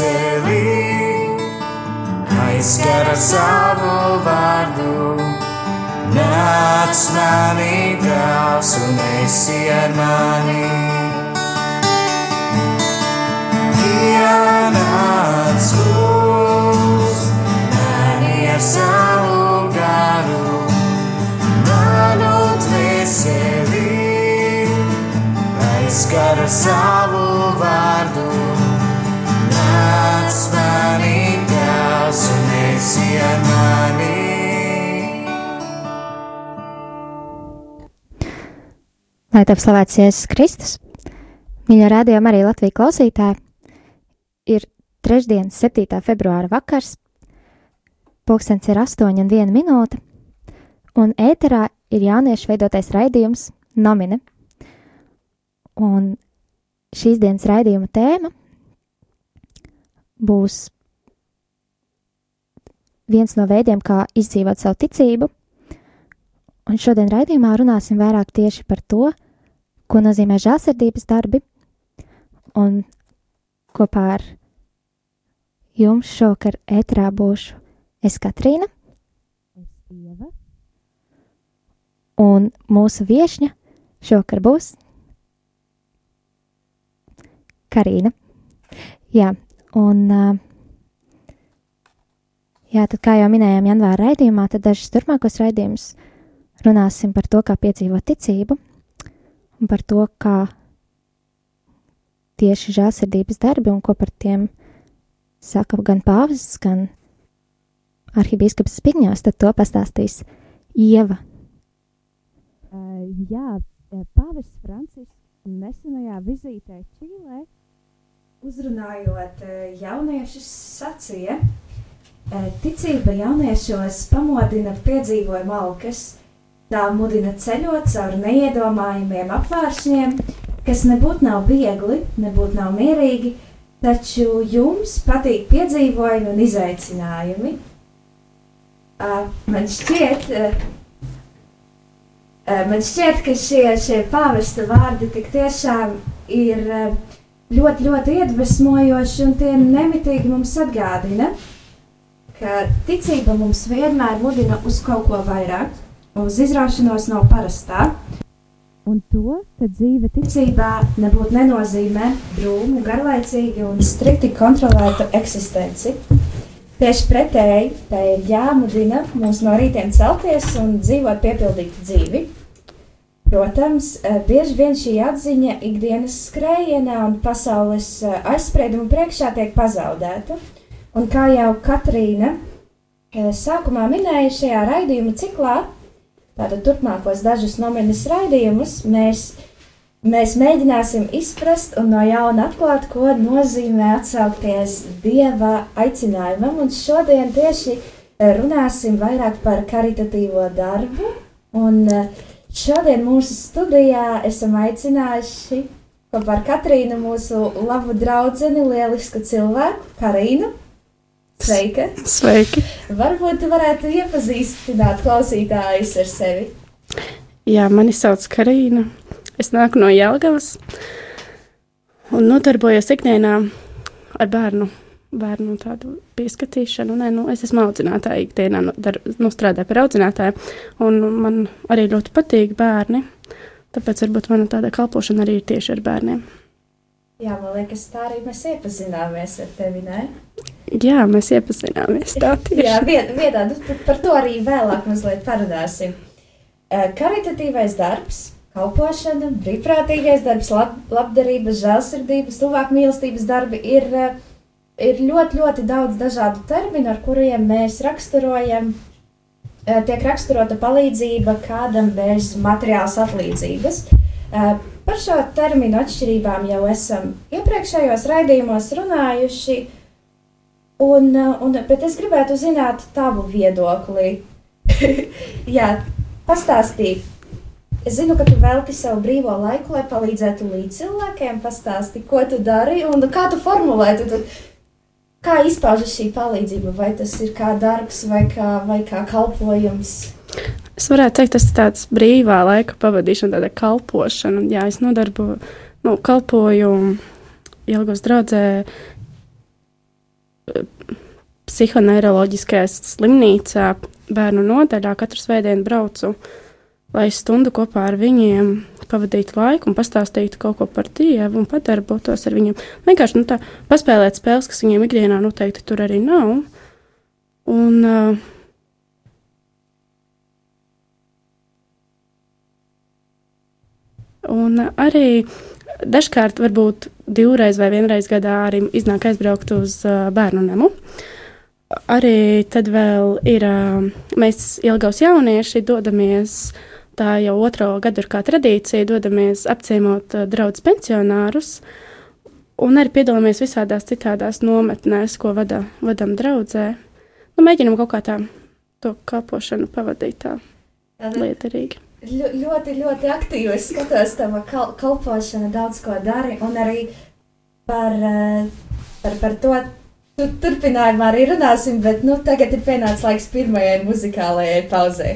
manu dvēseli, aizskara savu vārdu. Nāc manī, Tēvs, un esi ar mani. Ienāc uz mani ar savu garu, manu dvēseli, aizskara savu vārdu. Lai tev slavēts Jēzus Kristus, mīļo rādījumu arī Latvijas klausītāji, ir trešdienas, 7. februāra vakars, pulkstens ir 8 un 1 minūte, un ēterā ir jauniešu veidotais raidījums Nomine. Un šīs dienas raidījuma tēma būs viens no veidiem, kā izdzīvot savu ticību, un šodien raidījumā runāsim vairāk tieši par to, ko nozīmē žēlsirdības darbi, un kopā ar jums šovakar ētrā būšu es Katrīna. Un mūsu viešņa šovakar būs Karina. Jā, un jā, tad kā jau minējām janvāra raidījumā, tad dažus turpmākos raidījumus runāsim par to, kā piedzīvot ticību un par to, kā tieši žēlsirdības darbi un ko par tiem saka gan pāvests, gan arhibīskaps Spigņos, tad to pastāstīs Ieva. Uh, jā, Pāvests Francisks nesenajā vizītē Čīlē, uzrunājot jauniešus, sacīja, ticība jauniešos pamodina piedzīvojumu alkas, tā mudina ceļot caur neiedomājumiem apvāršņiem, kas nebūtu nav viegli, nebūtu nav mierīgi, taču jums patīk piedzīvojumi un izaicinājumi. Man šķiet, man šķiet, ka šie, šie pāvesta vārdi tik tiešām ir ļoti, ļoti iedvesmojoši un tie nemitīgi mums atgādina, ka ticība mums vienmēr mudina uz kaut ko vairāk, uz izraušanos no parastā. Un to, ka dzīve ticībā nebūtu nenozīmē drūmu, garlaicīgu un strikti kontrolētu eksistenci. Tieši pretēji, tā ir jāmudina mūs no rītiem celties un dzīvot piepildītu dzīvi. Protams, eh, bieži vien šī atziņa ikdienas skrējienā un pasaules eh, aizspriedumu priekšā tiek pazaudēta. Un kā jau Katrīna eh, sākumā minēja šajā raidījuma ciklā, tātad turpmākos dažus nominis raidījumus, mēs, mēs mēģināsim izprast un no jauna atklāt, ko nozīmē atsaukties Dieva aicinājumam. Un šodien tieši runāsim vairāk par karitatīvo darbu. Un šodien mūsu studijā esam aicinājuši kopā ar Katrīnu mūsu labu draugu, lielisku cilvēku, Karīnu. Sveika! Sveiki! Varbūt tu varētu iepazīstināt klausītājus ar sevi. Jā, mani sauc Karina. Es nāku no Jelgavas un nodarbojos ikdienā ar bērnu, bērnu tādu pieskatīšanu. Nē, nu, es esmu audzinātāja ikdienā, nu, dar, nu, strādāju par audzinātāju, un man arī ļoti patīk bērni. Tāpēc varbūt mana tāda kalpošana arī ir tieši ar bērniem. Jā, man liekas, tā arī mēs iepazināmies ar tevi, ne? Jā, mēs iepazināmies tā tieši. Jā, vien, vienā, par, to arī vēlāk mazliet parunāsim. Karitatīvais darbs, kalpošana, brīvprātīgais darbs, lab, labdarības, žēlsirdības, tuvāk mīlestības darbi ir, ir ļoti, ļoti daudz dažādu terminu, ar kuriem mēs raksturojam, tiek raksturota palīdzība kādam bez materiālas atlīdzības. Par šo terminu atšķirībām jau esam iepriekšējos raidījumos runājuši, un, eh, un, bet es gribētu zināt tavu viedokli. Jā, pastāstīt. Es zinu, ka tu velti savu brīvo laiku, lai palīdzētu līdz cilvēkiem, pastāsti, ko tu dari un kā tu formulē. Tu, tu, kā izpaužas šī palīdzība? Vai tas ir kā darbs vai kā, vai kā kalpojums? Es varētu teikt, tas ir tāds brīvā laika pavadīšana, tāda kalpošana. Jā, es nodarboju, nu, kalpoju Jelgavas draudzē psihoneiroloģiskajā slimnīcā bērnu nodaļā katru svētdienu braucu, lai stundu kopā ar viņiem pavadītu laiku un pastāstītu kaut ko par Dievu un padarbotos ar viņiem. Vienkārši nu, tā, paspēlēt spēles, kas viņiem ikdienā noteikti tur arī nav. Un, uh, un arī dažkārt, varbūt divreiz vai vienreiz gadā, arī iznāk aizbraukt uz uh, bērnu namu. Uh, arī tad vēl ir mēs Ilgaus jaunieši dodamies. Tā jau otro gadu ir kā tradīcija, dodamies apciemot draugus pensionārus, un arī piedalāmies visādās citādās nometnēs, ko vada, vadam draudzē. Nu, mēģinam kaut kā tā to kalpošanu pavadīt tā lietarīgi. Ļoti, ļoti aktīvi es skatos, tava kal kalpošana daudz ko dari, un arī par, par, par to Tu, turpinājumā arī runāsim, bet nu, tagad ir pienācis laiks pirmajai muzikālajai pauzei.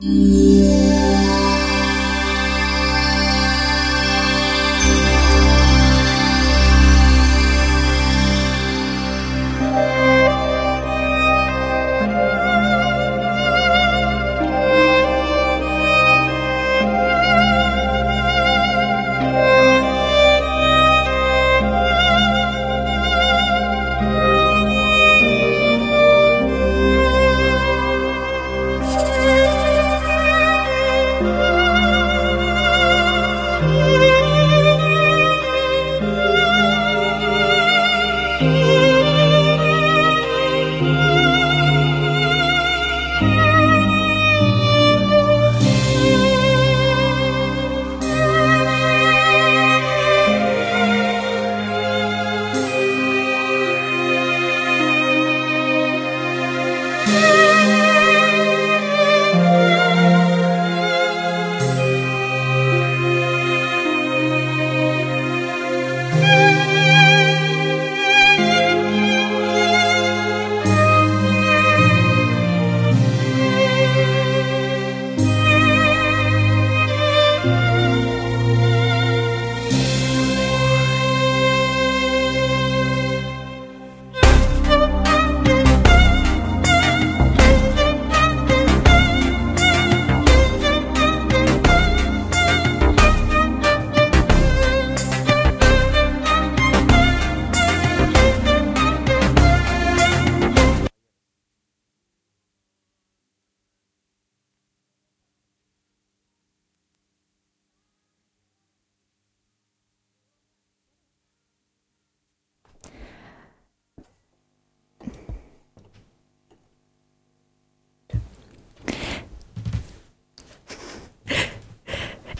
Mm-hmm.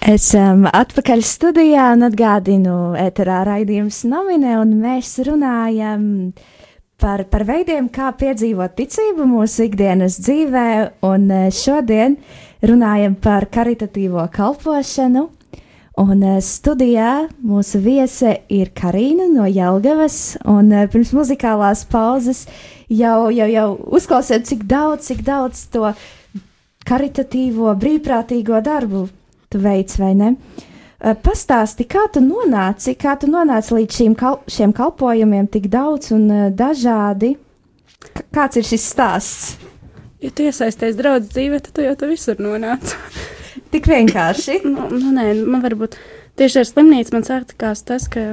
Esam atpakaļ studijā un atgādinu ēterā raidījums nomine, un mēs runājam par, par veidiem, kā piedzīvot ticību mūsu ikdienas dzīvē, un eh, šodien runājam par karitatīvo kalpošanu. Un eh, studijā mūsu viese ir Karina no Jelgavas, un eh, pirms muzikālās pauzes jau, jau, jau uzklausījām, cik daudz, cik daudz to karitatīvo, brīvprātīgo darbu tu veic, vai ne? Eh, pastāsti, kā tu nonāci, kā tu nonāci līdz šīm kal šiem kalpojumiem tik daudz un uh, dažādi? K kāds ir šis stāsts? Ja tu iesaisties draudzes dzīvē, tad tu jau tur visur nonāc. tik vienkārši. nu, nu, nē, man varbūt tieši ar slimnīcu man sākās tas, ka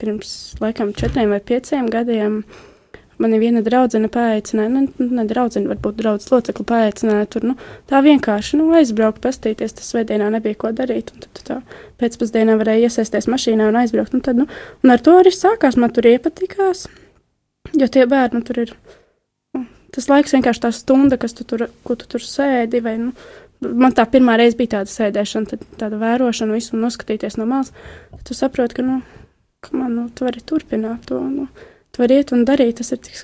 pirms laikam četriem vai pieciem gadiem uh, Mani viena draudzene paaicināja, nu, ne draudzene, varbūt draudzes locekli paaicināja tur, nu, tā vienkārši, nu, aizbraukt, pastīties, tas svētdienā nebija ko darīt, un tad tā pēcpusdienā varēja iesaisties mašīnā un aizbraukt, un tad, nu, un ar to arī sākās, man tur iepatikās, jo tie bērni, nu, tur ir, nu, tas laiks vienkārši tā stunda, kas tu tur, ko tu tur sēdi, vai, nu, man tā pirmā reize bija tāda sēdēšana, tad, tāda vērošana, visu noskatīties no malas, tad tu saproti, ka, nu, ka man, nu, tu vari turpināt to, nu, tu vari iet un darīt. Tas ir, tik,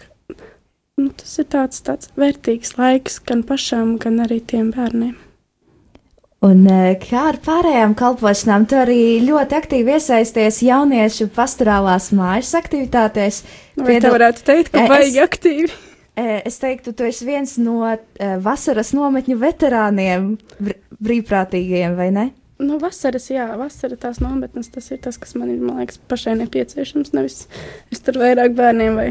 nu, tas ir tāds, tāds vērtīgs laiks gan pašam, gan arī tiem bērniem. Un e, kā ar pārējām kalpošanām, tu arī ļoti aktīvi iesaisties jauniešu pastorālās mājas aktivitātēs. Vai Piedal... varētu teikt, ka baigi es, aktīvi? E, es teiktu, tu esi viens no vasaras nometņu veterāniem, brīvprātīgiem, vai ne? Nu, vasaras, jā, vasara tās nometnes, tas ir tas, kas man ir, man liekas, pašai nepieciešams. Nevis es tur vairāk bērniem vai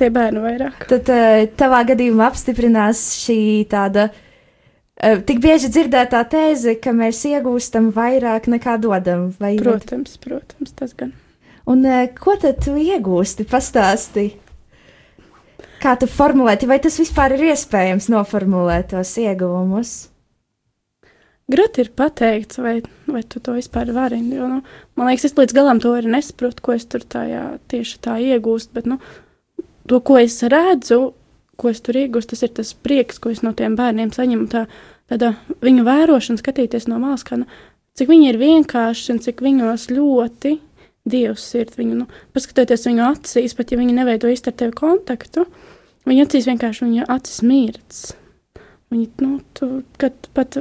tie bērni vairāk. Tad uh, tavā gadījumā apstiprinās šī tāda uh, tik bieži dzirdētā tēze, ka mēs iegūstam vairāk nekā dodam. Vai protams, ne? protams, tas gan. Un uh, ko tad tu iegūsti? Pastāsti. Kā tu formulēti, vai tas vispār ir iespējams noformulēt tos ieguvumus? Grūti ir pateikt, vai, vai tu to vispār vari. Jo, nu, man liekas, es līdz galam to arī nesaprotu, ko es tur tajā tieši tā iegūstu. Bet nu, to, ko es redzu, ko es tur iegūstu, tas ir tas prieks, ko es no tiem bērniem saņemu. Tā, tāda viņu vērošana, skatīties no malas, kā, nu, cik viņi ir vienkārši un cik viņos ļoti dievs ir. Viņu, nu, paskatoties viņu acīs, pat ja viņi neveido īsti ar tevi kontaktu, viņa acīs vienkārši viņa acis mirdz. Viņi, nu, tu, kad pat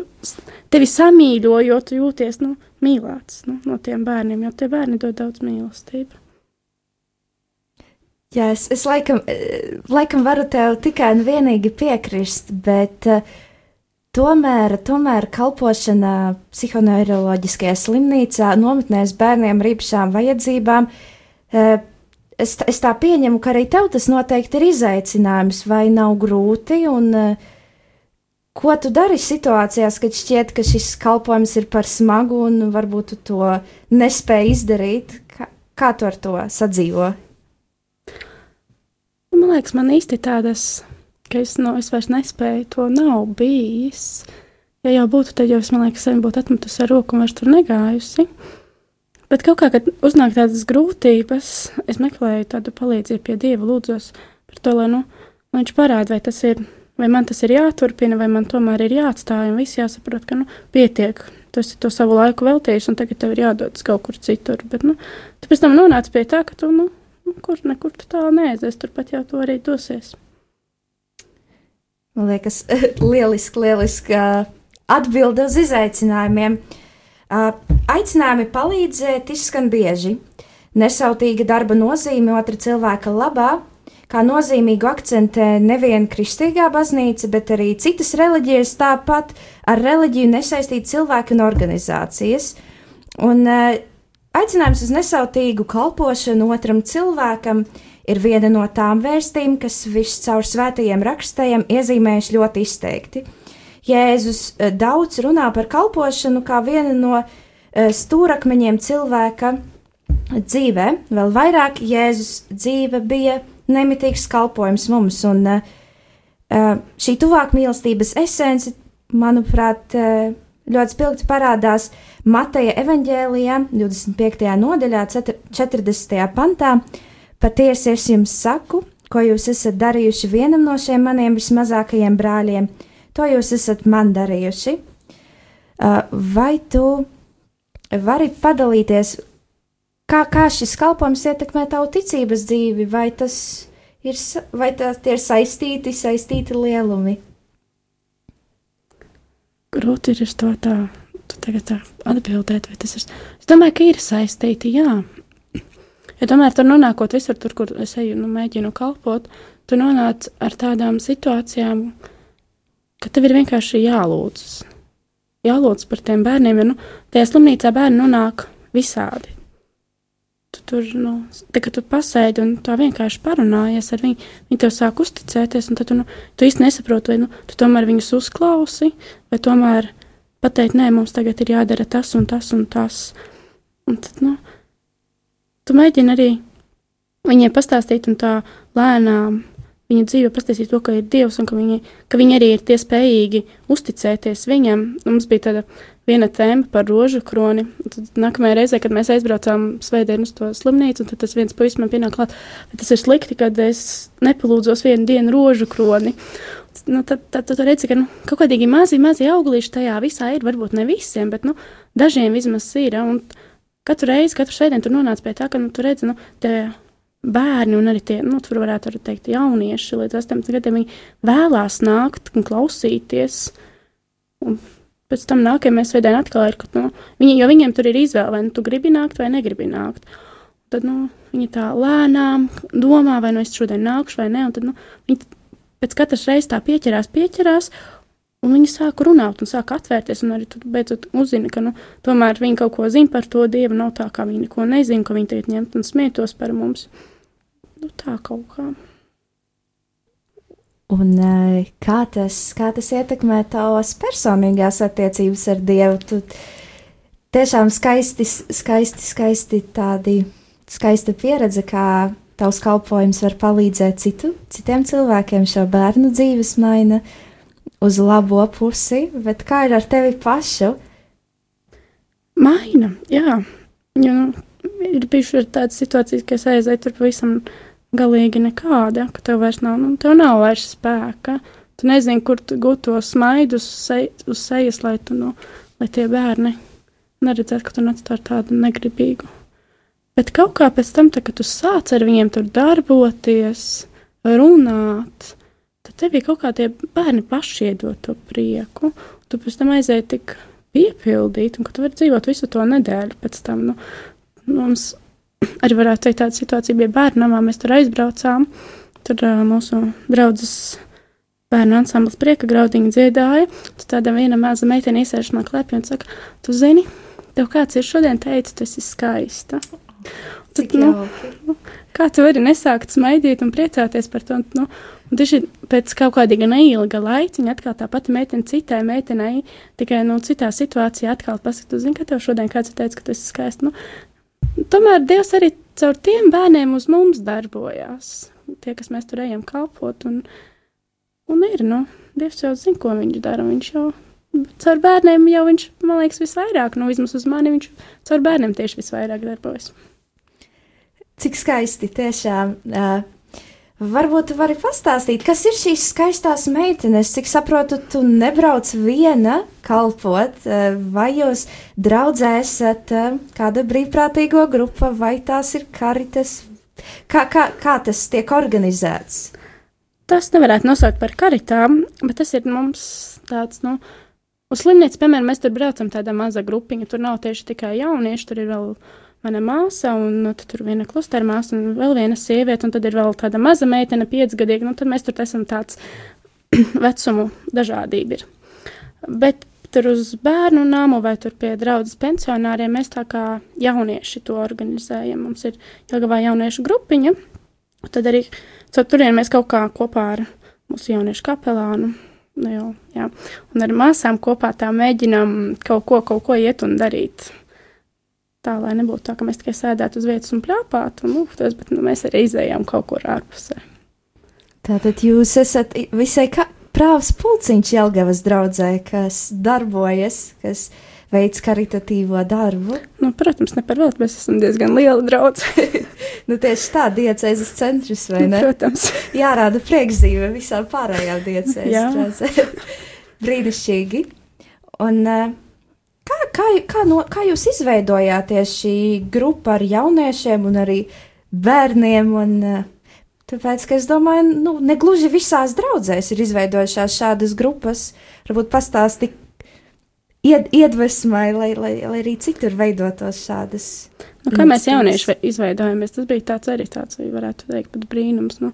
tevi samīļo, jo tu jūties, nu, mīlēts nu, no tiem bērniem, jo tie bērni dod daudz mīlestību. Jā, es, es laikam, laikam varu tev tikai un vienīgi piekrist, bet uh, tomēr, tomēr kalpošana psihoneiroloģiskajā slimnīcā nometnēs bērniem ar īpašām vajadzībām. Uh, es, es tā pieņemu, ka arī tev tas noteikti ir izaicinājums, vai nav grūti un uh, Ko tu dari situācijās, kad šķiet, ka šis kalpojums ir par smagu un varbūt tu to nespēji izdarīt? Kā, kā tu ar to sadzīvo? Man liekas, man īsti tādas, ka es, no, es vairs nespēju, to nav bijis. Ja jau būtu, tad jau es, man liekas, sen būtu atmetusi ar roku un vairs tur negājusi. Bet kaut kā, kad uznāk tādas grūtības, es meklēju tādu palīdzību pie Dieva, lūdzos par to, lai, nu, lai viņš parāda, vai tas ir vai man tas ir jāturpina, vai man tomēr ir jāatstāj, un viss jāsaprot, ka, nu, pietiek, tas ir to savu laiku veltījis, un tagad tev ir jādodas kaut kur citur, bet, nu, tu pēc tam nonāc pie tā, ka tu, nu, nu kur, nekur tu tālu neaizies, turpat jau tu arī dosies. Man liekas, lieliski, lieliski atbildi uz izaicinājumiem. Aicinājumi palīdzēt izskan bieži. Nesautīga darba nozīme otra cilvēka labā, kā nozīmīgu akcentē nevien kristīgā baznīca, bet arī citas reliģijas, tāpat ar reliģiju nesaistīti cilvēki un organizācijas. Un uh, aicinājums uz nesautīgu kalpošanu otram cilvēkam ir viena no tām vēstīm, kas viscaur svētajiem rakstējiem iezīmējuši ļoti izteikti. Jēzus uh, daudz runā par kalpošanu kā vienu no uh, stūrakmeņiem cilvēka dzīvē, vēl vairāk Jēzus dzīve bija nemitīgs kalpojums mums. Un uh, šī tuvāk mīlestības esence, manuprāt, uh, ļoti spilgti parādās Mateja evaņģēlijā, 25. nodaļā, 40. pantā. Patiesi es jums saku, ko jūs esat darījuši vienam no šiem maniem vismazākajiem brāļiem, to jūs esat man darījuši. Uh, vai tu vari padalīties, kā, kā šis kalpojums ietekmē tavu ticības dzīvi, vai tas ir, vai tas ir saistīti, saistīti lielumi? Grūti ir uz to tā, tagad tā atbildēt, vai tas ir. Es domāju, ka ir saistīti, jā. Ja tomēr tur nonākot visur, tur, kur es eju, nu, mēģinu kalpot, tu nonāc ar tādām situācijām, ka tev ir vienkārši jālūdzas. Jālūdz par tiem bērniem, jo, nu, tajā slimnīcā bērni nonāk visādi. Tu tur, nu, tā kā tu pasēdi un tā vienkārši parunājies ar viņu, viņi tev sāk uzticēties, un tad tu, nu, tu īsti nesaproti, vai, nu, tu tomēr viņus uzklausi, vai tomēr pateikt, nē, mums tagad ir jādara tas un tas un tas. Un tad, nu, tu mēģini arī viņiem pastāstīt un tā lēnām viņa dzīve pastāstīt to, ka ir Dievs un ka viņi, ka viņi arī ir tie spējīgi uzticēties viņam. Mums bija tāda viena tēma par rožu kroni. Tad nākamajā reizē, kad mēs aizbraucām svētdien uz to slimnīcu, tad tas viens puisis man pienāk klāt, ka tas ir slikti, kad es nepalūdzos vienu dienu rožu kroni. Nu, tad, tad, tad redzi, ka nu, kaut kādīgi mazi, mazi auglīši tajā visā ir. Varbūt ne visiem, bet nu, dažiem vismaz ir. Un katru reizi, katru svētdienu tur nonāca pie tā, ka nu, tu redzi, nu, tie bērni un arī tie, nu, tur varētu arī teikt, jaunieši līdz 18 gadiem, viņi vēlās nākt un klausīties. Un pēc tam nākamajā svētdienā atkal ir, ka, nu, viņi, jo viņiem tur ir izvēle, vai nu tu gribi nākt vai negribi nākt. Tad, nu, viņi tā lēnām domā, vai nu es šodien nākšu vai nē, un tad, nu, viņi pēc katras reizes tā pieķerās, pieķerās, un viņi sāk runāt un sāk atvērties, un arī beidzot uzzina, ka, nu, tomēr viņi kaut ko zina par to Dievu, nav tā, kā viņi neko nezina, ka viņi tagad ņemt un smietos par mums. Nu, tā kaut kā. Un eh, kā tas, kā tas ietekmē tavas personīgās attiecības ar Dievu? Tu tiešām skaisti, skaisti, skaisti tādi, skaista pieredze, kā tavs kalpojums var palīdzēt citu, citiem cilvēkiem šo bērnu dzīves maina uz labo pusi, bet kā ir ar tevi pašu? Maina, jā. Jo, nu, ir bijušas tādas situācijas, ka es aizēju tur pavisam galīgi nekāda, ka tev vairs nav, nu, tev nav vairs spēka. Tu nezini, kur gūt to smaidu uz, se, uz sejas, lai, tu, nu, lai tie bērni neredzētu, ka tu nāc ar tādu negribīgu. Bet kaut kā pēc tam, tā, kad tu sāc ar viņiem tur darboties, runāt, tad tev ir kaut kā tie bērni paši iedot to prieku. Tu pēc tam aizēji tik piepildīt, un ka tu vari dzīvot visu to nedēļu pēc tam. Nu, mums arī varētu teikt, tāda situācija bija bērnamā. Mēs tur aizbraucām. Tur uh, mūsu draudzes bērnu ansamblis prieka graudiņu dziedāja. Tad tāda viena maza meitene iesēž man klēpī un saka, tu zini, tev kāds ir šodien teicis, tu esi skaista. Tad, nu, kā tu vari nesākt smaidīt un priecāties par to? Nu, un tieši pēc kaut kāda neilga laiciņa atkal tā pati meitene citai meitenei, tikai nu, citā situācijā atkal pasakot, zini, ka tev šodien kāds ir teicis, ka tu esi skaists. Nu, tomēr Dievs arī caur tiem bērniem uz mums darbojās. Tie, kas mēs tur ejam kalpot, un, un ir, nu, Dievs jau zina, ko viņš dara. Viņš jau caur bērniem jau viņš, man liekas, visvairāk, nu, vismaz uz mani viņš caur bērniem tieši visvairāk darbojas. Cik skaisti tiešām. Uh, varbūt tu vari pastāstīt, kas ir šīs skaistās meitenes. Cik saprotu, tu nebrauc viena kalpot, uh, vai jūs draudzē esat uh, kāda brīvprātīgo grupa, vai tās ir karitas? Kā, kā, kā tas tiek organizēts? Tas nevarētu nosaukt par karitām, bet tas ir mums tāds, nu, uz slimnīcu, piemēram, mēs tur braucam tādā maza grupiņa, tur nav tieši tikai jaunieši, tur ir vēl mana māsa, un nu, tur viena klustera māsa, un vēl viena sieviete, un tad ir vēl tāda maza meitene, piecgadīga, nu, tad mēs tur esam tāds vecumu dažādība ir. Bet tur uz bērnu nāmu vai tur pie draudzes pensionāriem mēs tā kā jaunieši to organizējam. Mums ir Jelgavā jauniešu grupiņa, un tad arī caur turien mēs kaut kā kopā ar mūsu jauniešu kapelānu, nu jau, jā, un ar māsām kopā tā mēģinām kaut ko, kaut ko iet un darīt. Tā, lai nebūtu tā, ka mēs tikai sēdētu uz vietas un plāpātu, un lūgtos, bet nu, mēs arī izējām kaut kur ārpusē. Tātad jūs esat visai prāvs pulciņš Jelgavas draudzē, kas darbojas, kas veids karitatīvo darbu. Nu, protams, ne par velti, mēs esam diezgan liela draudzene. Nu, tieši tā diecēzes centrs, vai ne? Protams. Jārāda priekšzīme visām pārējām Jā. diecēs. Brīnišķīgi. Un eh, kā, kā, kā, no, kā jūs izveidojāties šī grupa ar jauniešiem un arī bērniem? Un, uh, tāpēc, ka es domāju, nu, ne gluži visās draudzēs ir izveidojušās šādas grupas. Varbūt pastāstīt ied, iedvesmai, lai, lai, lai arī citur veidotos šādas. Nu, kā mēs jaunieši izveidojamies, tas bija tāds arī tāds, varētu teikt, pat brīnums. Nu,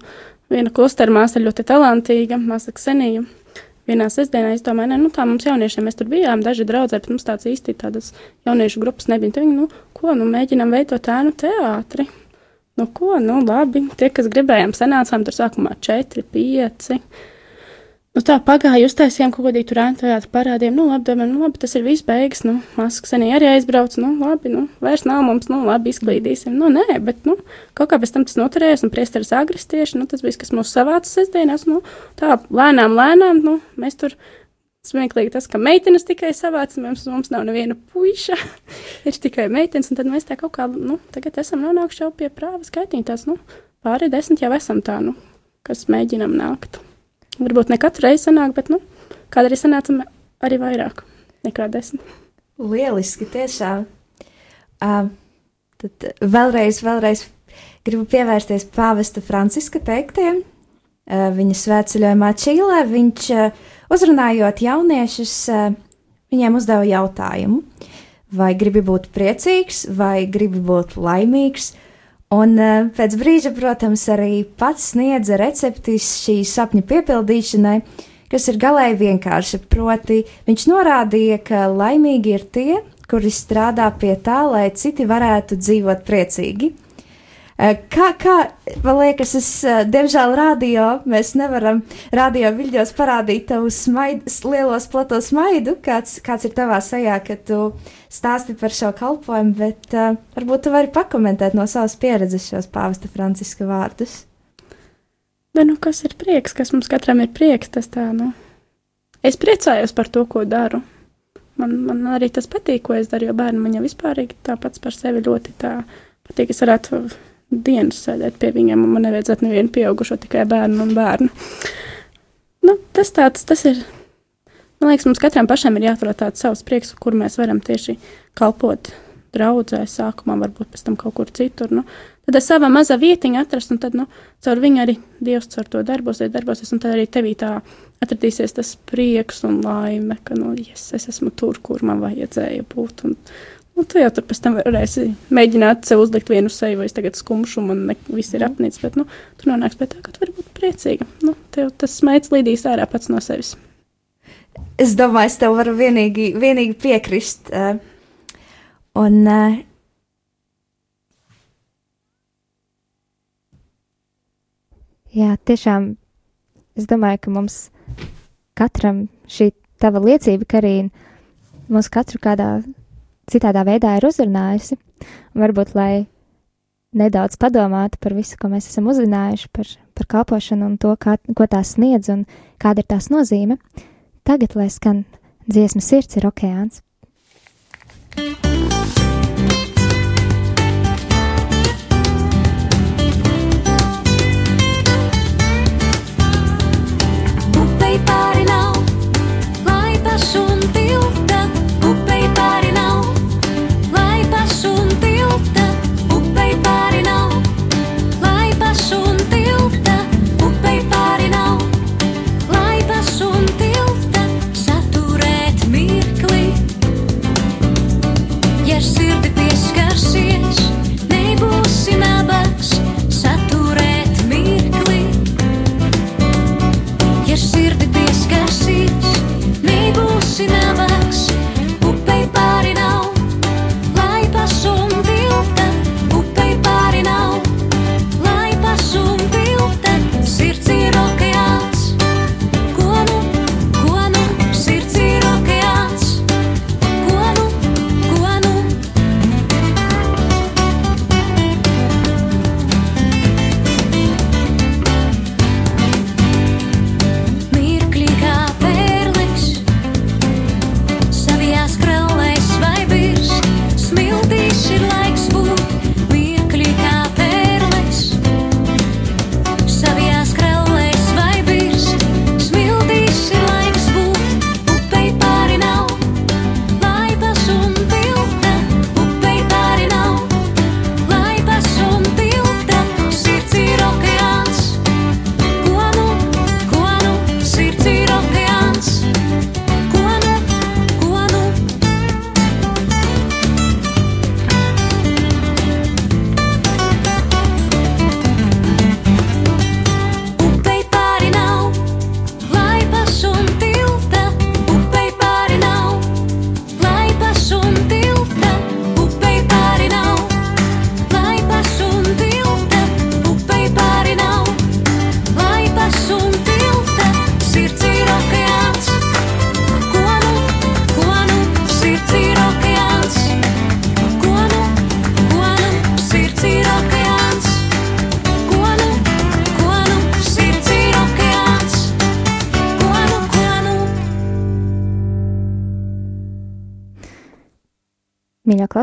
viena klostera māsa ļoti talantīga, māsa Ksenija. Vienā sestdienā es domāju, ne, nu tā mums jauniešiem mēs tur bijām, daži draudzē, bet mums tāds īsti tādas jauniešu grupas nebija. Tad viņi, nu, ko, nu, mēģinām veidot ēnu teātri. Nu, ko, nu, labi, tie, kas gribējām, sanācām tur sākumā četri, pieci. Nu, tā pagāja, uztaisījām kaut ko tādu tur ēntojāt, parādījām, nu, labi, domājam, nu, labi, tas ir viss beigas, nu, maskas senī arī aizbrauc, nu, labi, nu, vairs nav mums, nu, labi, izklīdīsim. Nu, nē, bet, nu, kaut kā pēc tam tas noturējās, un priesteris agres tieši, nu, tas bija, kas mūs savāca sestdienās, nu, tā, lēnām, lēnām, nu, mēs tur smieklīgi tas, ka meitenes tikai savāca, mums, mums nav neviena puiša, ir tikai meitenes, un tad mēs tā kaut kā, nu, tagad esam nonākuši jau pie prāvas skaitītās, nu, pāri desmit jau esam tā, nu, kas mēģinam nākt. Varbūt ne katru reizi sanāk, bet nu, kādreiz sanācam arī vairāk nekā desmit. Lieliski, tiešām. Uh, tad vēlreiz, vēlreiz gribu pievērsties pāvesta Franciska teiktiem. Uh, viņa svētceļojumā Čīlē viņš uh, uzrunājot jauniešus, uh, viņiem uzdeva jautājumu, vai gribi būt priecīgs, vai gribi būt laimīgs, Un uh, pēc brīža, protams, arī pats sniedza receptis šī sapņa piepildīšanai, kas ir galēji vienkārši. Proti, viņš norādīja, ka laimīgi ir tie, kuri strādā pie tā, lai citi varētu dzīvot priecīgi. Eh, kā, kā man liekas, es, eh, diemžēl, radio mēs nevaram radio viļņos parādīt tavu smaidu, lielos plato smaidu, kāds, kāds ir tavā sajā, kad tu stāsti par šo kalpojumu, bet uh, varbūt tu vari pakomentēt no savas pieredzes šos pāvesta Franciska vārdus. Bet, nu, kas ir prieks, kas mums katram ir prieks, tas tā, nu, es priecājos par to, ko daru. Man, man arī tas patīk, ko es daru, jo bērni man jau vispārīgi tāpats par sevi ļoti tā patīk. Es varētu dienas sēdēt pie viņiem, un man nevajadzētu nevienu pieaugušo, tikai bērnu un bērnu. Nu, tas tāds, tas ir. Man liekas, mums katram pašam ir jāatrod tāds savs prieks, kur mēs varam tieši kalpot draudzē, sākumā, varbūt pēc tam kaut kur citur. Nu, tad es savā mazā vietiņā atrastu, un tad, nu, caur viņu arī Dievs caur to darbosies, darbosies, un tad arī tevī tā atradīsies tas prieks un laime, ka, nu, yes, es esmu tur, kur man vajadzēja būt. Un, Nu, tu jau tur pēc tam varēsi mēģināt sev uzlikt vienu seju, vai es tagad skumšu, un ne, viss ir mhm. apnicis. Bet nu, tu nonāksi pie tā, ka tu vari būt priecīga. Nu, tev tas smaids līdīs ārā pats no sevis. Es domāju, es tev varu vienīgi, vienīgi piekrist. Uh, un, uh, Jā, tiešām es domāju, ka mums katram šī tava liecība, Karina, mūs katru kādā citādā veidā ir uzrunājusi. Varbūt, lai nedaudz padomātu par visu, ko mēs esam uzzinājuši par, par kalpošanu un to, kā, ko tās sniedz un kāda ir tās nozīme, tagad, lai skan dziesma sirds ir okeāns. Upei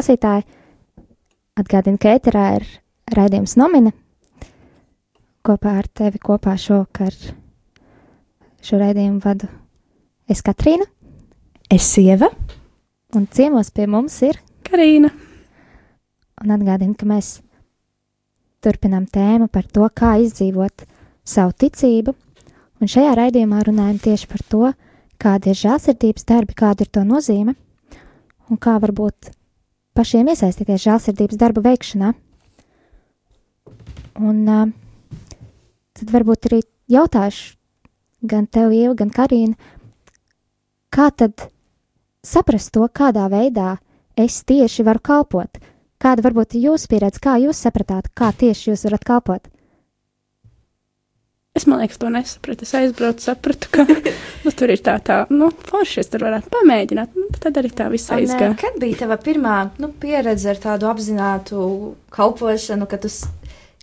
klausītāji, atgādinu, ka ēterā ir raidījums nomina. Kopā ar tevi kopā šovakar šo raidījumu vadu es Katrīna, Es sieva. un ciemos pie mums ir, Karīna. un atgādinu, ka mēs turpinām tēmu par to, kā izdzīvot savu ticību, un šajā raidījumā runājam tieši par to, kāda ir žēlsirdības darbi, kāda ir to nozīme, un kā varbūt pašiem iesaistīties žēlsirdības darbu veikšanā. Un uh, tad varbūt arī jautāšu gan tev, Ieva, gan Karīna, kā tad saprast to, kādā veidā es tieši varu kalpot? Kāda varbūt ir jūsu pieredze, kā jūs sapratāt, kā tieši jūs varat kalpot? Es man liekas, to nesapratu. Es aizbraucu, sapratu, ka nu, tur ir tā, tā, nu, forši es tur varētu pamēģināt. Nu, tad arī tā eh, aizgāja. Kad bija tava pirmā nu, pieredze ar tādu apzinātu kalpošanu, kad, tas,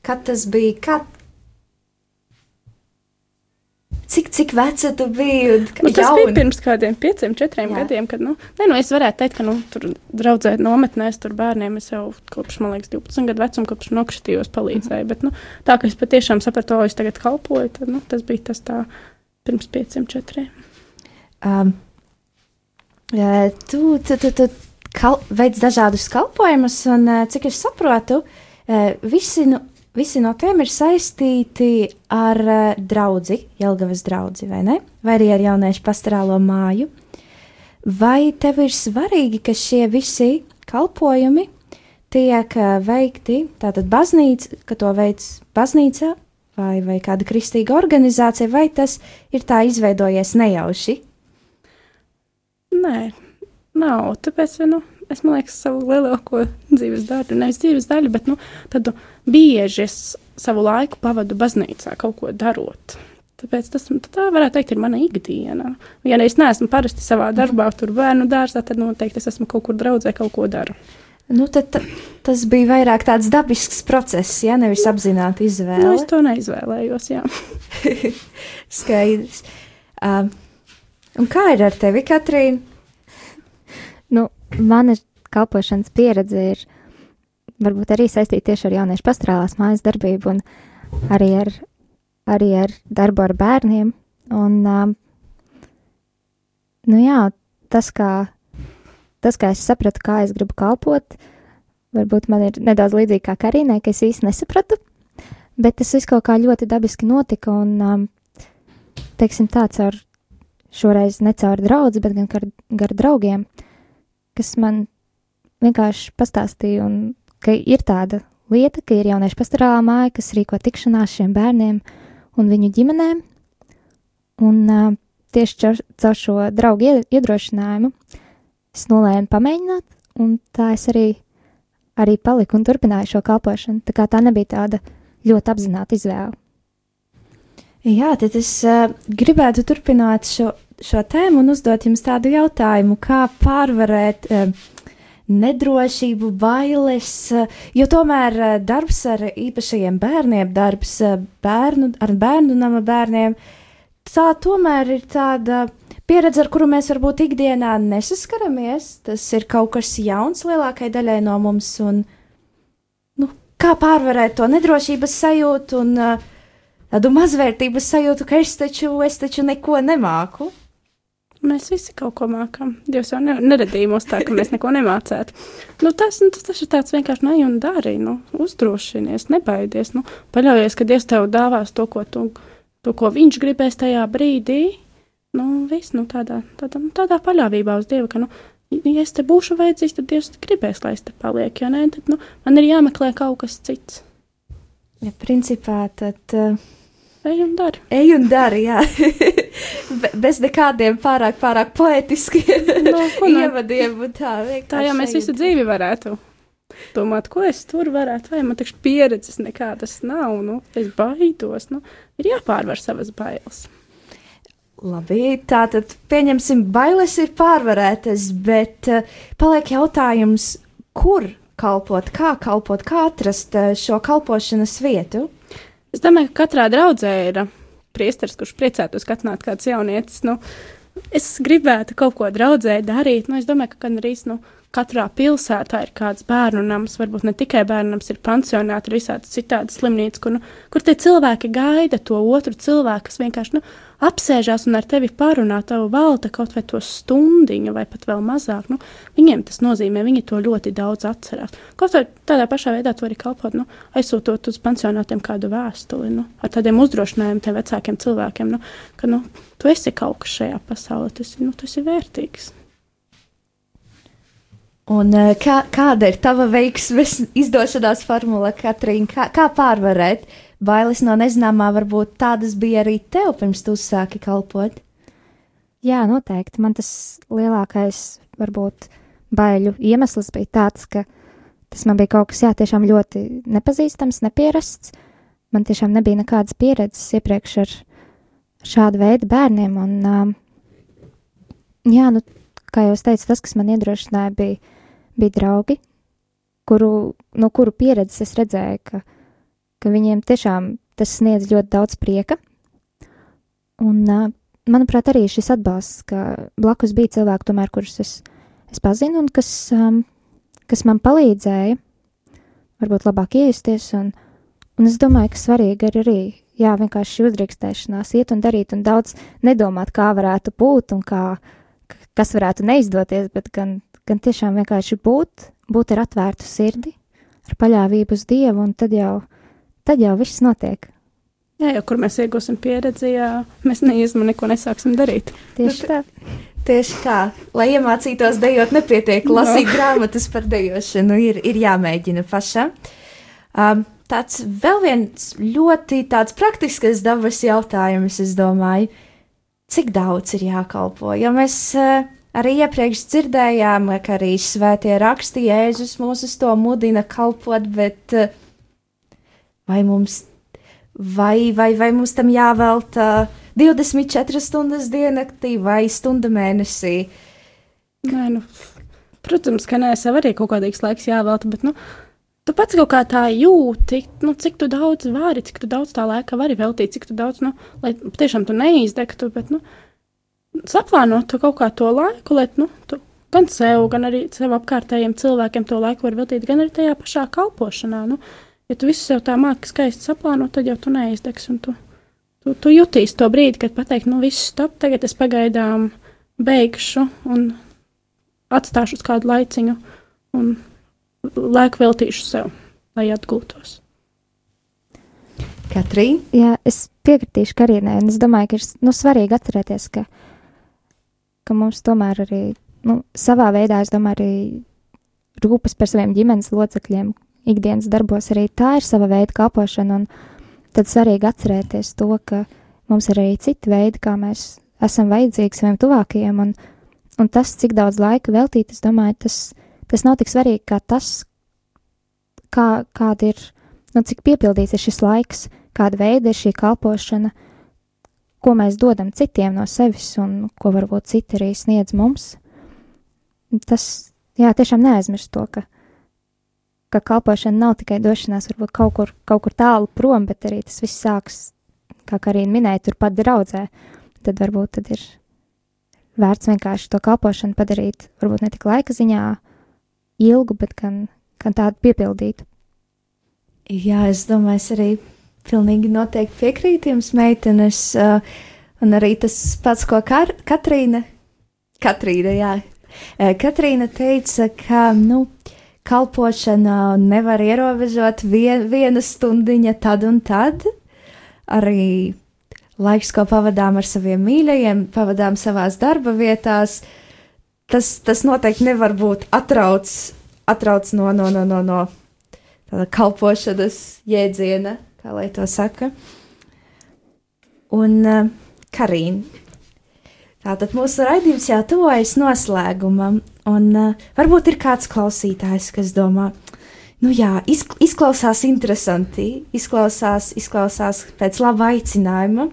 kad tas bija? Kad... Cik, cik veca tu biji? Nu, tas jauna? bija pirms kādiem pieciem, četriem Jā. Gadiem, kad, nu, ne, nu, es varētu teikt, ka, nu, tur draudzēt nometnēs, tur bērniem es jau kopš, man liekas, 12 gadu vecuma, kopš nokšķitījos palīdzēju, bet, nu, tā, ka es patiešām sapratu, o, es tagad kalpoju, tad, nu, tas bija tas tā pirms pieciem, četriem. Um, eh, tu tu, tu, tu kal, veic dažādus kalpojumus, un eh, cik es saprotu, eh, visi, nu, visi no tiem ir saistīti ar eh, draugu, Jelgavas draugu, vai ne? Vai arī ar jauniešu pastorālo māju. Vai tev ir svarīgi, ka šie visi kalpojumi tiek eh, veikti, tātad baznīca, ka to veids baznīca vai, vai kāda kristīga organizācija, vai tas ir tā izveidojies nejauši? Nē, nav. Tāpēc, nu, es domāju, savu lielāko dzīves daļu, nevis dzīves daļu, bet nu, tādu bieži es savu laiku pavadu baznīcā, kaut ko darot. Tāpēc tas tā varētu teikt, ir mana ikdiena. Ja es neesmu parasti savā darbā, tur bērnu dārzā, tad noteikti es esmu kaut kur draudzē, kaut ko daru. Nu, tad, ta- tas bija vairāk tāds dabisks process, ja nevis apzināti Nu, izvēle. es to neizvēlējos. Jā. Skaidrs. Um, un kā ir ar tevi, Katrīna? Nu, mana kalpošanas pieredze ir varbūt arī saistīta tieši ar jauniešu pastrālās mājas darbību un arī ar, arī ar darbu ar bērniem. Un, um, nu jā, tas kā, tas, kā es sapratu, kā es gribu kalpot, varbūt man ir nedaudz līdzīgi kā Karīnai, ka es īsti nesapratu, bet tas viss kaut kā ļoti dabiski notika un, um, teiksim tā, caur šoreiz ne caur draugu, bet gan gar, gar draugiem, kas man vienkārši pastāstīja, un ka ir tāda lieta, ka ir jauniešu pastorālā māja, kas rīko tikšanās šiem bērniem un viņu ģimenēm. Un uh, tieši caur, šo draugu ied- iedrošinājumu es nolēmu pamēģināt, un tā es arī, arī paliku un turpināju šo kalpošanu. Tā kā tā nebija tāda ļoti apzināta izvēle. Jā, tad es uh, gribētu turpināt šo, šo tēmu un uzdot jums tādu jautājumu, kā pārvarēt uh, nedrošību, bailes, uh, jo tomēr uh, darbs ar īpašajiem bērniem, darbs bērnu, ar bērnu nama bērniem, tā tomēr ir tāda pieredze, ar kuru mēs varbūt ikdienā nesaskaramies. Tas ir kaut kas jauns lielākajai daļai no mums, un nu, kā pārvarēt to nedrošības sajūtu un tādu mazvērtības sajūtu, ka es taču, es taču neko nemāku. Mēs visi kaut ko mākam. Dievs jau ne, neradīja mūs tā, ka mēs neko nemācētu. Nu, tas, nu, tas, tas ir tāds vienkārši nē, un dari. Nu, uzdrošinies, nebaidies. Nu, paļaujies, ka Dievs tev dāvās to, ko, tu, to, ko Viņš gribēs tajā brīdī. Nu, viss, nu, tādā, tādā, nu, tādā paļāvībā uz Dievu, ka, nu, ja es te būšu vajadzīgs, tad Dievs gribēs, lai es te palieku. Ja nē, tad nu, man ir jāmeklē kaut kas cits. Ja, principā tad uh, Ej un dari. ej un dari, jā. Be, bez nekādiem pārāk, pārāk poetiskiem ko nu? ievadiem un tā. Tā jau mēs visu dzīvi varētu domāt, ko es tur varētu, vai man taču pieredzes nekādas nav, nu, es baidos, nu, ir jāpārvar savas bailes. Labi, tā tad pieņemsim, bailes ir pārvarētas, bet uh, paliek jautājums, kur kalpot, kā kalpot, kā atrast uh, šo kalpošanas vietu. Es domāju, ka katrā draudzē ir ā, priesteris, kurš priecātos, ka atnāk kāds jaunietis, nu, es gribētu kaut ko draudzē darīt, nu, es domāju, ka gan arī, nu, katrā pilsētā ir kāds bērnu nams, varbūt ne tikai bērnu nams, ir pansionāti, ir visādi citādi slimnīcas, kur, nu, kur tie cilvēki gaida to otru cilvēku, kas vienkārši, nu, apsēžās un ar tevi parunā, tev velta kaut vai to stundiņu, vai pat vēl mazāk. Nu, viņiem tas nozīmē, viņi to ļoti daudz atcerās. Kaut vai tādā pašā veidā to arī kalpot, nu, aizsūtot uz pansionātiem kādu vēstuli, nu, ar tādiem uzdrošinājumiem tiem vecākiem cilvēkiem, nu, ka, nu, tu esi kaut kas šajā pasaulē, tas, nu, tas ir vērtīgs. Un, eh, kā, kāda ir tava veiksmes izdošanās formula, Katrīna? Kā, kā pārvarēt bailes no nezināmā? Varbūt tādas bija arī tev pirms tu sāki kalpot. Jā, noteikti. Man tas lielākais, varbūt, baiļu iemesls bija tāds, ka tas man bija kaut kas, jā, tiešām ļoti nepazīstams, nepierasts. Man tiešām nebija nekādas pieredzes iepriekš ar šādu veidu bērniem. Un, jā, nu, kā jau teicu, tas, kas man iedrošināja, bija bija draugi, kuru, no kuru pieredzes es redzēju, ka, ka viņiem tiešām tas sniedz ļoti daudz prieka. Un, manuprāt, arī šis atbalsts, ka blakus bija cilvēki, tomēr, kurus es, es pazinu un kas, kas man palīdzēja varbūt labāk iejusties. Un, un es domāju, ka svarīgi ir arī jā, vienkārši uzdrīkstēšanās iet un darīt un daudz nedomāt, kā varētu būt un kā, kas varētu neizdoties, bet gan gan tiešām vienkārši būt, būt ar atvērtu sirdi, ar paļāvību uz Dievu, un tad jau, tad jau viss notiek. Jā, jau kur mēs iegūsim pieredzi, jā, mēs neizmu neko nesāksim darīt. Tieši tā. Tieši tā, lai iemācītos dejot, nepietiek lasīt no. grāmatas par dejošanu, ir, ir jāmēģina pašam. Um, tāds vēl viens ļoti tāds praktisks dabas jautājums, es domāju, cik daudz ir jākalpo, jo mēs uh, Arī iepriekš dzirdējām, ka arī svētie raksti Jēzus mūs uz to mudina kalpot, bet eh, vai mums, vai, vai, vai mums tam jāvelta 24 stundas diennaktī vai stunda mēnesī? Nē, nu, protams, ka nē, sev arī kaut kādīgs laiks jāvelta, bet, nu, tu pats kaut kā tā jūti, nu, cik tu daudz vari, cik tu daudz tā laika vari veltīt, cik tu daudz, nu, lai tiešām tu neizdegtu, bet, nu, saplānot kaut kā to laiku, lai nu, tu gan sev, gan arī sev apkārtējiem cilvēkiem to laiku var veltīt, gan arī tajā pašā kalpošanā. Nu, ja tu visu sev tā māki skaisti saplānot, tad jau tu neizdegs un tu, tu, tu jutīsi to brīdi, kad pateikt, nu viss stop, tagad es pagaidām beigšu un atstāšu uz kādu laiciņu un laiku veltīšu sev, lai atgūtos. Katrīna? Jā, es piekritīšu Karīnai, un es domāju, ka ir nu, svarīgi atcerēties, ka ka mums tomēr arī nu, savā veidā, es domāju, arī rūpes par saviem ģimenes locekļiem, ikdienas darbos arī tā ir sava veida kalpošana. Tad svarīgi atcerēties to, ka mums ir arī citi veidi, kā mēs esam vajadzīgi saviem tuvākajiem, un, un tas, cik daudz laika veltīt, es domāju, tas, tas nav tik svarīgi kā tas, kā, kāda ir, nu, cik piepildīts ir šis laiks, kāda veida ir šī kalpošana, uh, ko mēs dodam citiem no sevis un ko varbūt citi arī sniedz mums. Tas, jā, tiešām neaizmirst to, ka, ka kalpošana nav tikai došanās varbūt kaut kur, kaut kur tālu prom, bet arī tas viss sāks, kā Karina minēja, turpat draudzē. Tad varbūt tad ir vērts vienkārši to kalpošanu padarīt, varbūt ne tik laika ziņā ilgu, bet gan, gan tādu piepildītu. Jā, es domāju, es arī pilnīgi noteikti piekrīt jums, meitenes. Uh, un arī tas pats, ko Kar Katrīna, Katrīna, jā, uh, Katrīna teica, ka, nu, kalpošana nevar ierobežot vien, viena stundiņa tad un tad. Arī laiks, ko pavadām ar saviem mīļajiem, pavadām savās darba vietās, tas, tas noteikti nevar būt atrauc, atrauc no, no, no, no, no tāda kalpošanas jēdziena kā lai to saka. Un uh, Karīna. Tātad mūsu raidījums jau tuvojas noslēgumam, un uh, varbūt ir kāds klausītājs, kas domā, nu jā, izklausās interesanti, izklausās, izklausās pēc laba aicinājuma,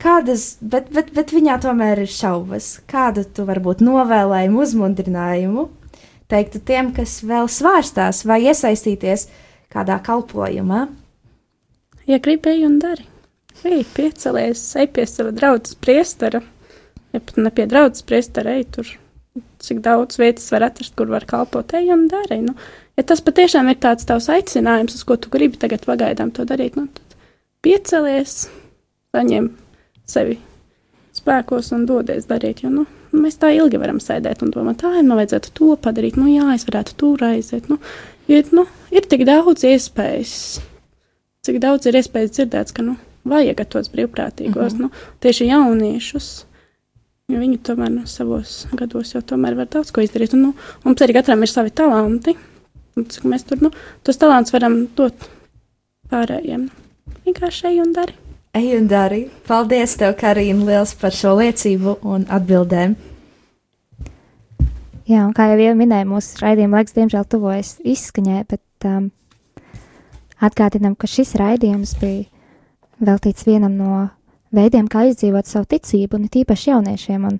kādas, bet, bet, bet viņā tomēr ir šaubas. Kādu tu varbūt novēlējumu, uzmundrinājumu teiktu tiem, kas vēl svārstās vai iesaistīties kādā kalpojumā? Ja gribēji un dari, ej, piecelies, ej pie sava draudzes priestera, ja pat ne pie draudzes priestera, ej tur cik daudz vietas var atrast, kur var kalpot, ej un dari. Nu, ja tas patiešām ir tāds tavs aicinājums, uz ko tu gribi tagad pagaidām to darīt, nu, tad piecelies, saņem sevi spēkos un dodies darīt. Jo, nu, mēs tā ilgi varam sēdēt un domāt, tā, man vajadzētu to padarīt, nu, jā, es varētu tur aiziet. Nu, jo, nu, ir tik daudz iespējas, cik daudz ir iespējas dzirdēts, ka, nu, vajag tos brīvprātīgos, mm -hmm. nu, tieši jauniešus. Jo viņi tomēr nu, savos gados jau tomēr var daudz ko izdarīt. Un, nu, mums arī katram ir savi talanti. Un, cik mēs tur, nu, tos talantus varam dot pārējiem. Vienkārši ej un dari. Ej un dari. Paldies, tev, Karina, liels par šo liecību un atbildēm. Jā, un kā jau minēju, mūsu raidījuma laiks, diemžēl, tuvojas izskaņai, bet um, atgādinām, ka šis raidījums bija veltīts vienam no veidiem, kā izdzīvot savu ticību, un tīpaši jauniešiem, un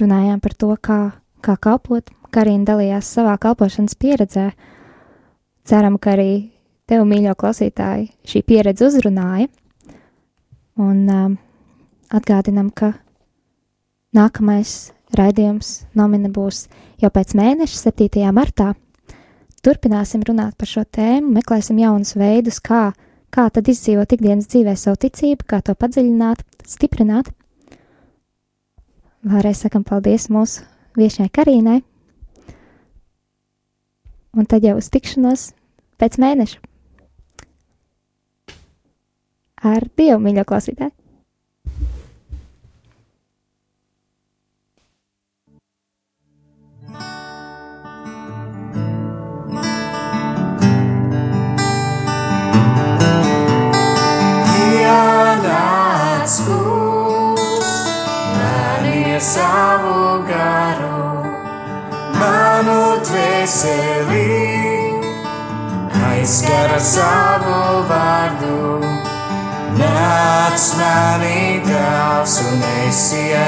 runājām par to, kā, kā kalpot. Karina dalījās savā kalpošanas pieredzē. Ceram, ka arī tev, mīļo klausītāji, šī pieredze uzrunāja. Un um, atgādinam, ka nākamais raidījums nomina būs jau pēc mēneša, 7. martā. Turpināsim runāt par šo tēmu, meklēsim jaunus veidus, kā, kā tad izdzīvot ikdienas dzīvē savu ticību, kā to padziļināt, stiprināt. Vēlreiz sakam paldies mūsu viešai Karīnai. Un tad jau uz tikšanos pēc mēneša. Ar Dievu, mīļo klausītāji! Un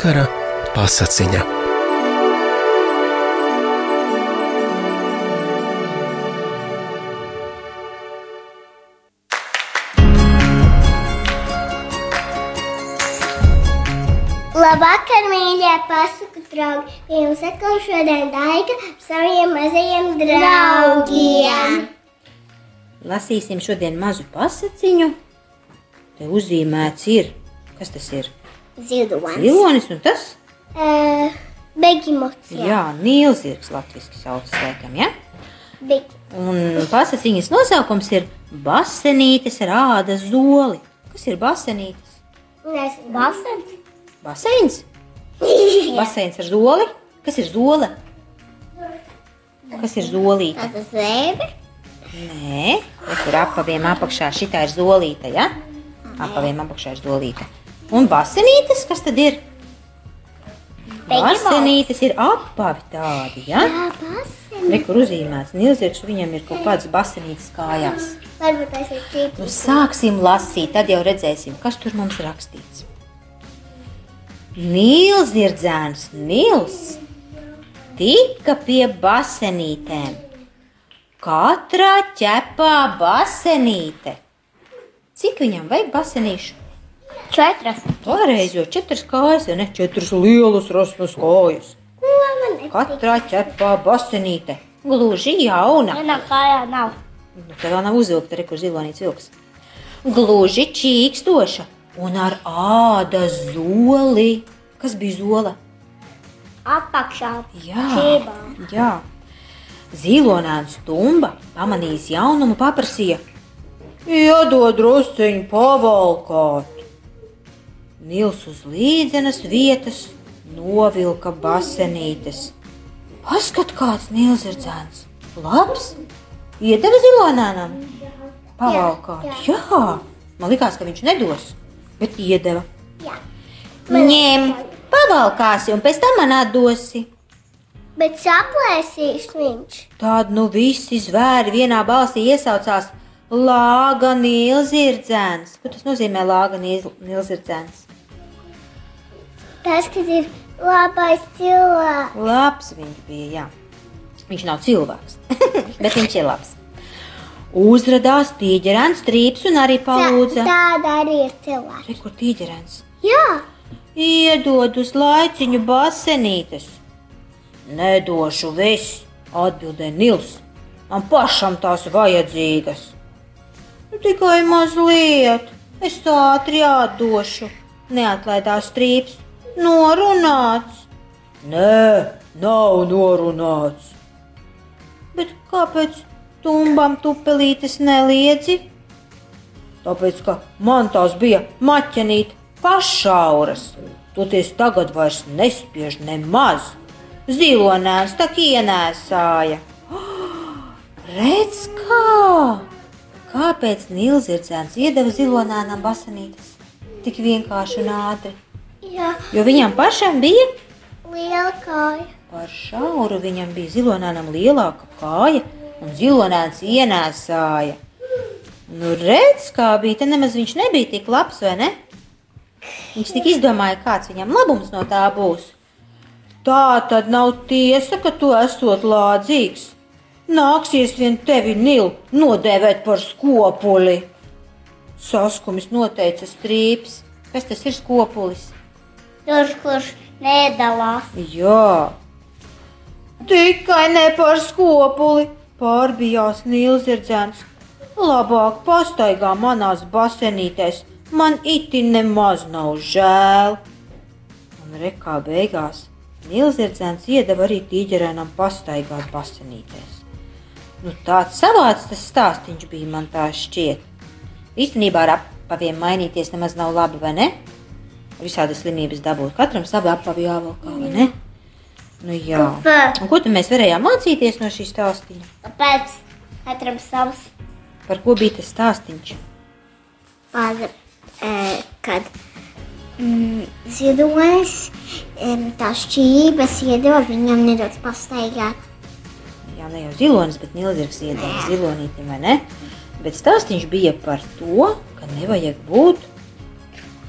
Vakara pasakiņa. Labvakar, mīļie pasaku draugi! Jums atkal šodien Daika ar saviem mazajiem draugiem. Lasīsim šodien mazu pasakiņu. Te uzzīmēts ir, kas tas ir? Zilonis. Zilonis un tas? Uh, Begimots. Jā, nīlzirgs latviski saucas laikam, ja? Beg Un pasakiņas nosaukums ir Basenītes rāda zoli. Kas ir basenītes? Nezinu. Basens. Baseins? Baseins ar zoli? Kas ir zole? Kas ir zolīte? Tas ir zēbe. Nē, re, tur apaviem apakšā šitā ir zolīte, ja? Apaviem apakšā ir zolīte. Un basenītes, kas tad ir? Basenītes ir apavi tādi, ja? Jā, basens. Re, kur uzzīmēts Nilzirgs, viņam ir kaut kāds basenītes kājās. Varbūt tas ir Nu, cits. sāksim lasīt, tad jau redzēsim, kas tur mums rakstīts. Nīlzirdzēns Nils tika pie basenītēm. Katrā ķepā basenīte. Cik viņam vajag basenīšu? Četras. Pareizi, jo četras kājas, ja ne četras lielas rastas kājas. Katrā ķepā basenīte. Gluži jauna. Manā kājā nav. Nu, Tev vēl nav uzvilkta, re, kur zilonīts vilks. Gluži čīkstoša un ar ādas zoli. Kas bija zola? Apakšā Jā, ķībā. jā. Zīlonēns stumba pamanījis jaunumu, paprasīja: Iedod drusciņu pavalkāt. Nils uz līdzenas vietas novilka basenītes. Paskat, kāds Nils ir dzēns. Labs! Iedeva zilonēnam! Pavalkāt. Jā, jā. Man likās, ka viņš nedos, bet iedeva. Jā. Ņem, pavalkāsi un pēc tam man atdosi. Bet saplēsīs viņš. Tad nu visi zvēri vienā balsī iesaucās Lāga Nīlzirdzēns. Ko tas nozīmē Lāga Nīlzirdzēns? Tas, kas ir labais cilvēks. Labs viņš bija, jā. Viņš nav cilvēks, bet viņš ir labs. Uzradās tīģerēns, strīps un arī palūdza. Tāda arī ir cilvēks. Re, kur tīģerēns? Jā, Iedod uz laiciņu basenītes. Nedošu visu, atbildēja Nils. Man pašam tās vajadzīgas. Nu, tikai mazliet, es tā ātri atdošu. Neatlaidās strīps. Norunāts. Nē, nav norunāts. Bet kāpēc tumbam tupelītes neliedzi? Tāpēc, ka man tās bija maķenīt pašauras. Toties tagad vairs nespiež nemaz. Zilonēns tā ienēsāja. Redz, kā! Kāpēc Nīlzirdzēns iedeva zilonēnam basanītes? Tik vienkārši un ātri. Jā, Jo viņam pašam bija liela kāja. par šauru, viņam bija zilonēnam lielāka kāja, un zilonēns ienēsāja. Nu, redz, kā bija, te nemaz viņš nebija tik labs, vai ne? Viņš tik izdomāja, kāds viņam labums no tā būs. Tā tad nav tiesa, ka tu esot lādzīgs. Nāksies vien tevi nilu nodēvēt par skopuli. Saskumis noteica strīps. Kas tas ir skopulis? Tur, kurš nedalās. Jā, tikai ne par skopuli. Pārbijās Nīlzirdzēns. Labāk pastaigā manās basenītēs. Man itin nemaz nav žēl. Un rekā beigās Nīlzirdzēns iedeva arī tīģerēnam pastaigāt basenītēs. Nu, tāds savāds tas stāstīns bija man tā šķiet. Īstenībā ar apaviem mainīties nemaz nav labi, vai ne? Visādas slimības dabūt. Katram savu apavu jāvalkā, vai ne? Nu, jā. Un ko tad mēs varējām mācīties no šī stāstīņa? Kāpēc katram savs Par ko bija tas stāstīns? par, e, kad mm, zilonis e, tā šķības iedod viņam nedaudz pastaigāt. Jā, ne jau zilonis, bet nilzirgs iedeva zilonītim, vai ne? Bet stāstīns bija par to, ka nevajag būt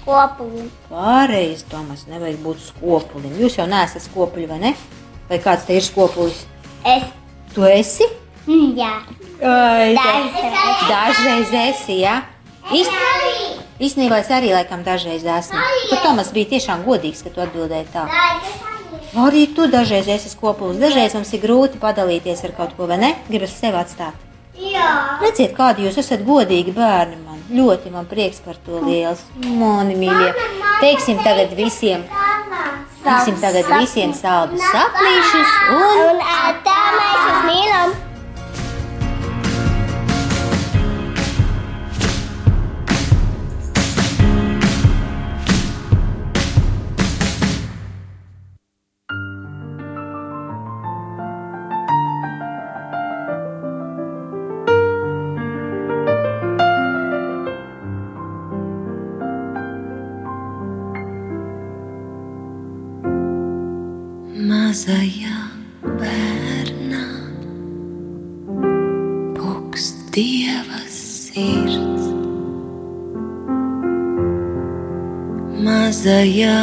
Kopumu. pārējais, Tomas, nevajag būt skopulim. Jūs jau neesat skopuļi, vai ne? Vai kāds te ir skopulis? Es, Tu esi? mm, jā, Ai, Dažreiz. Dažreiz esi, jā. Īst, īstenībā es arī laikam dažreiz esmu. Tu, Tomas, bija tiešām godīgs, ka tu atbildēji tā. Arī tu dažreiz esi skopulis. Dažreiz mums ir grūti padalīties ar kaut ko, vai ne? Gribas sevi atstāt. jā. Redziet, kādi jūs esat godīgi bērni man. Ļoti man prieks par to liels. Mani mīļie. Teiksim tagad visiem. Teiksim tagad visiem saldus saplīšus un... Un tā mēs jūs mīlam. Mazajā bērnā pukst dieva sirds. Mazajā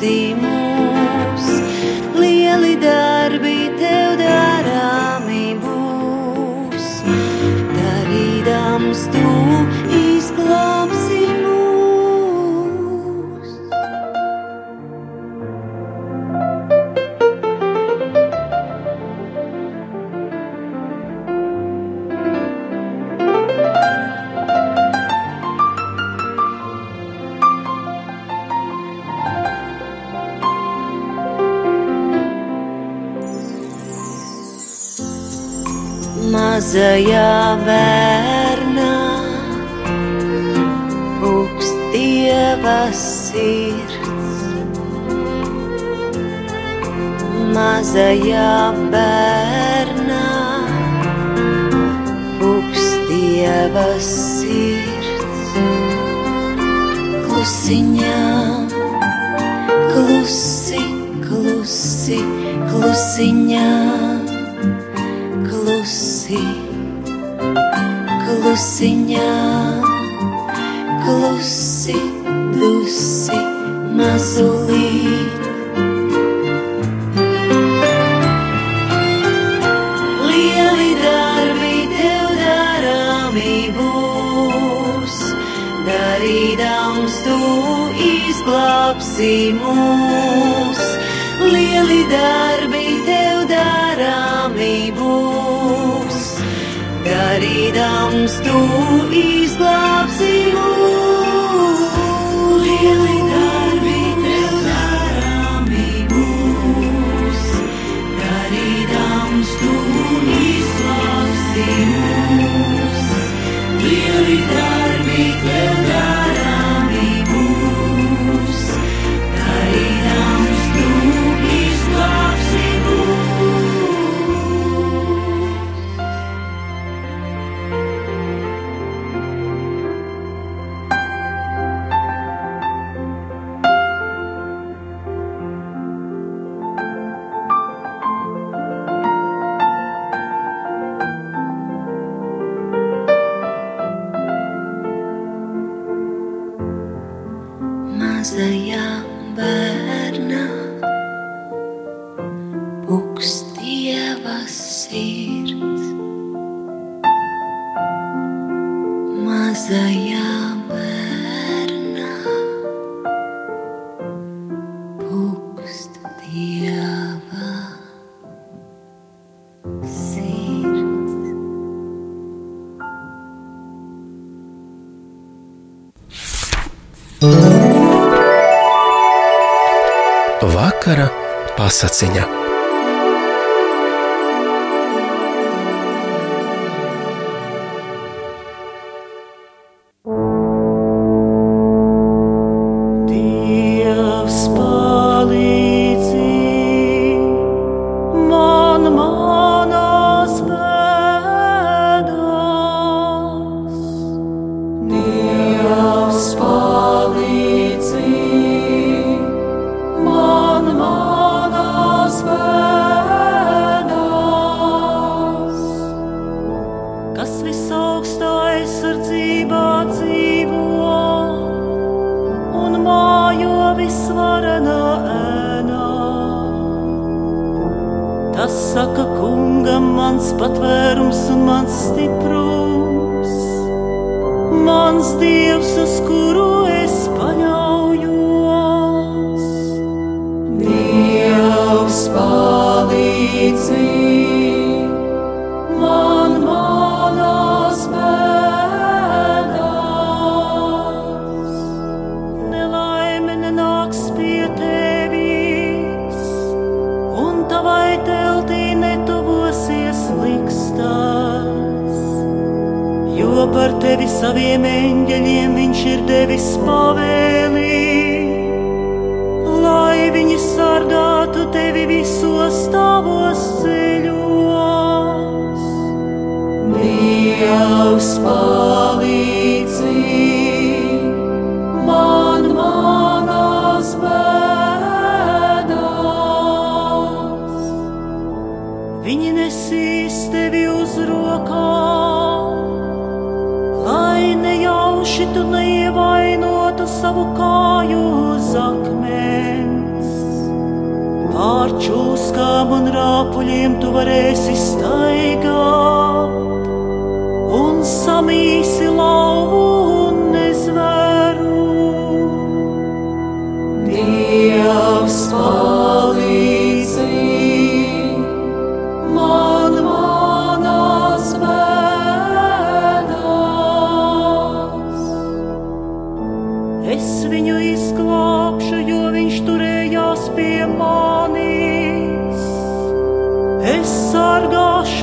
see more. pasaciņa. mans patvērums un mans stiprums, mans dievs, uz kuru es paļaujos.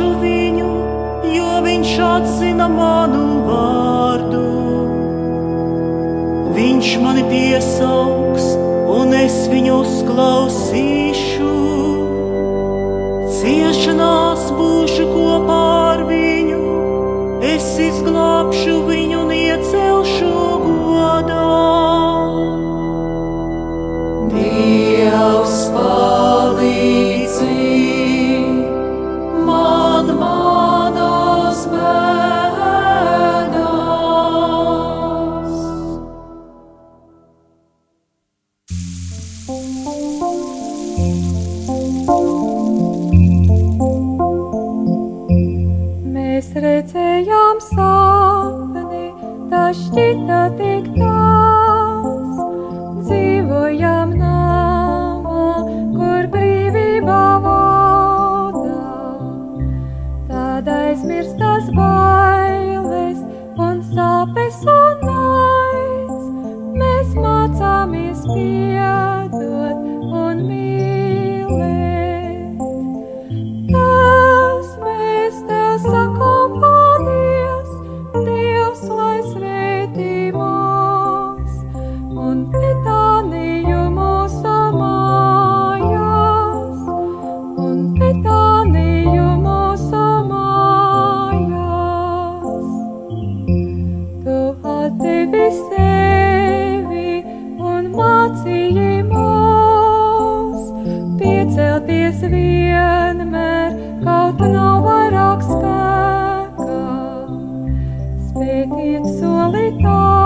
glābšu viņu, jo viņš atzina manu vārdu. Viņš mani piesaugs, un es viņu uzklausīšu. Ciešanās būšu kopā ar viņu, es izglābšu viņu niecē. ยังสวยตา